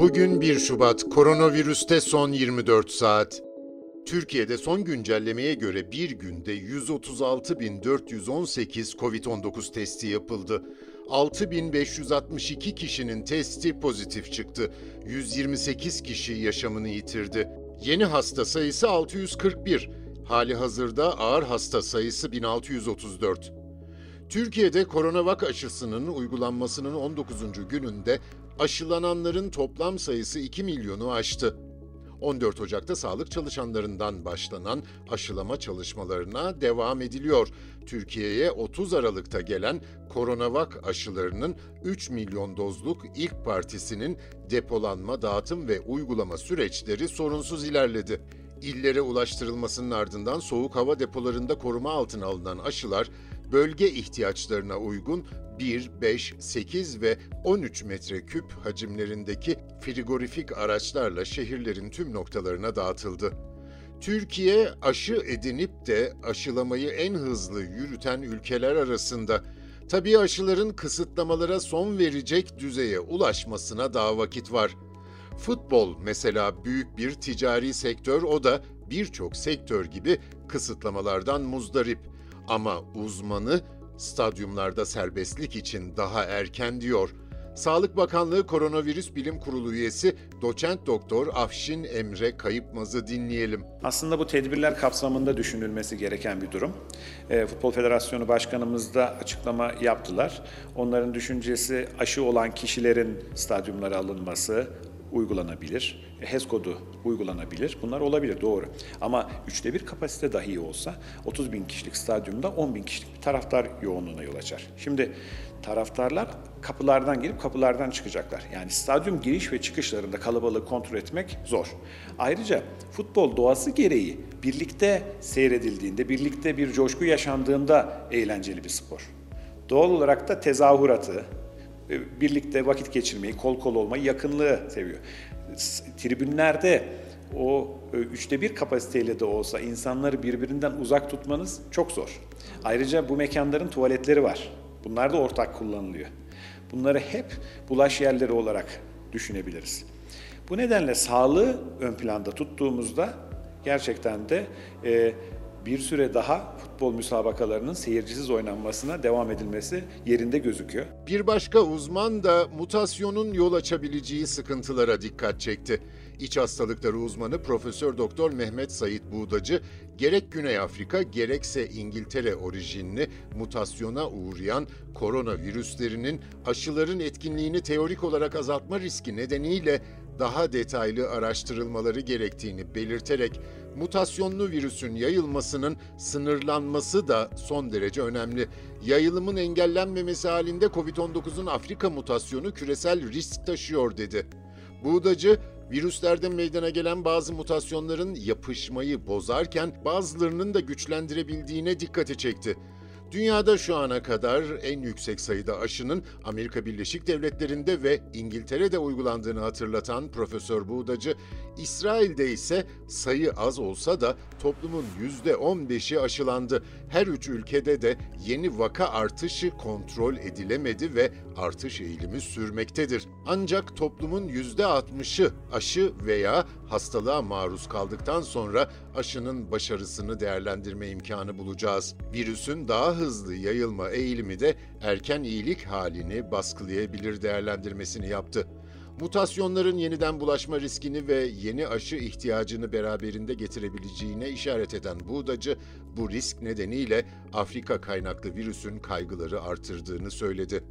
Bugün 1 Şubat, koronavirüste son 24 saat. Türkiye'de son güncellemeye göre bir günde 136.418 COVID-19 testi yapıldı. 6.562 kişinin testi pozitif çıktı. 128 kişi yaşamını yitirdi. Yeni hasta sayısı 641. Hali hazırda ağır hasta sayısı 1634. Türkiye'de koronavak aşısının uygulanmasının 19. gününde aşılananların toplam sayısı 2 milyonu aştı. 14 Ocak'ta sağlık çalışanlarından başlanan aşılama çalışmalarına devam ediliyor. Türkiye'ye 30 Aralık'ta gelen koronavak aşılarının 3 milyon dozluk ilk partisinin depolanma, dağıtım ve uygulama süreçleri sorunsuz ilerledi. İllere ulaştırılmasının ardından soğuk hava depolarında koruma altına alınan aşılar bölge ihtiyaçlarına uygun 1, 5, 8 ve 13 metreküp hacimlerindeki frigorifik araçlarla şehirlerin tüm noktalarına dağıtıldı. Türkiye aşı edinip de aşılamayı en hızlı yürüten ülkeler arasında. Tabii aşıların kısıtlamalara son verecek düzeye ulaşmasına daha vakit var. Futbol mesela büyük bir ticari sektör o da birçok sektör gibi kısıtlamalardan muzdarip. Ama uzmanı stadyumlarda serbestlik için daha erken diyor. Sağlık Bakanlığı Koronavirüs Bilim Kurulu üyesi doçent doktor Afşin Emre Kayıpmaz'ı dinleyelim. Aslında bu tedbirler kapsamında düşünülmesi gereken bir durum. E, Futbol Federasyonu Başkanımız da açıklama yaptılar. Onların düşüncesi aşı olan kişilerin stadyumlara alınması, uygulanabilir. HES kodu uygulanabilir. Bunlar olabilir doğru. Ama üçte bir kapasite dahi olsa 30 bin kişilik stadyumda 10 bin kişilik bir taraftar yoğunluğuna yol açar. Şimdi taraftarlar kapılardan girip kapılardan çıkacaklar. Yani stadyum giriş ve çıkışlarında kalabalığı kontrol etmek zor. Ayrıca futbol doğası gereği birlikte seyredildiğinde, birlikte bir coşku yaşandığında eğlenceli bir spor. Doğal olarak da tezahüratı, birlikte vakit geçirmeyi, kol kol olmayı, yakınlığı seviyor. Tribünlerde o e, üçte bir kapasiteyle de olsa insanları birbirinden uzak tutmanız çok zor. Ayrıca bu mekanların tuvaletleri var. Bunlar da ortak kullanılıyor. Bunları hep bulaş yerleri olarak düşünebiliriz. Bu nedenle sağlığı ön planda tuttuğumuzda gerçekten de e, bir süre daha futbol müsabakalarının seyircisiz oynanmasına devam edilmesi yerinde gözüküyor. Bir başka uzman da mutasyonun yol açabileceği sıkıntılara dikkat çekti. İç hastalıkları uzmanı Profesör Doktor Mehmet Sait Buğdacı, gerek Güney Afrika gerekse İngiltere orijinli mutasyona uğrayan koronavirüslerinin aşıların etkinliğini teorik olarak azaltma riski nedeniyle daha detaylı araştırılmaları gerektiğini belirterek mutasyonlu virüsün yayılmasının sınırlanması da son derece önemli. Yayılımın engellenmemesi halinde COVID-19'un Afrika mutasyonu küresel risk taşıyor dedi. Buğdacı, virüslerde meydana gelen bazı mutasyonların yapışmayı bozarken bazılarının da güçlendirebildiğine dikkati çekti. Dünyada şu ana kadar en yüksek sayıda aşının Amerika Birleşik Devletleri'nde ve İngiltere'de uygulandığını hatırlatan Profesör Buğdacı, İsrail'de ise sayı az olsa da toplumun %15'i aşılandı. Her üç ülkede de yeni vaka artışı kontrol edilemedi ve artış eğilimi sürmektedir. Ancak toplumun %60'ı aşı veya hastalığa maruz kaldıktan sonra aşının başarısını değerlendirme imkanı bulacağız. Virüsün daha hızlı yayılma eğilimi de erken iyilik halini baskılayabilir değerlendirmesini yaptı. Mutasyonların yeniden bulaşma riskini ve yeni aşı ihtiyacını beraberinde getirebileceğine işaret eden Buğdacı, bu risk nedeniyle Afrika kaynaklı virüsün kaygıları artırdığını söyledi.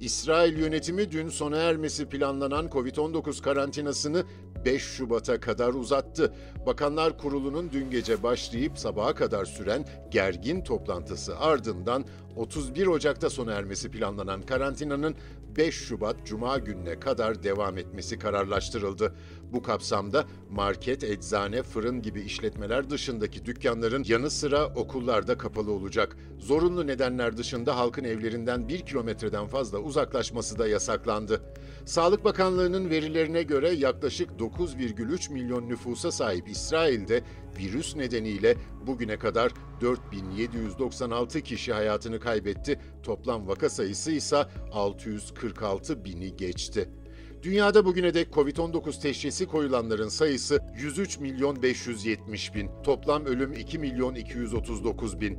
İsrail yönetimi dün sona ermesi planlanan COVID-19 karantinasını 5 Şubat'a kadar uzattı. Bakanlar Kurulu'nun dün gece başlayıp sabaha kadar süren gergin toplantısı ardından 31 Ocak'ta sona ermesi planlanan karantinanın 5 Şubat Cuma gününe kadar devam etmesi kararlaştırıldı. Bu kapsamda market, eczane, fırın gibi işletmeler dışındaki dükkanların yanı sıra okullarda kapalı olacak. Zorunlu nedenler dışında halkın evlerinden 1 kilometreden fazla uzaklaşması da yasaklandı. Sağlık Bakanlığı'nın verilerine göre yaklaşık 9,3 milyon nüfusa sahip İsrail'de virüs nedeniyle bugüne kadar 4796 kişi hayatını kaybetti. Toplam vaka sayısı ise 646 bini geçti. Dünyada bugüne dek Covid-19 teşhisi koyulanların sayısı 103 milyon 570 bin. Toplam ölüm 2 milyon 239 bin.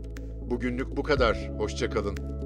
Bugünlük bu kadar. Hoşçakalın.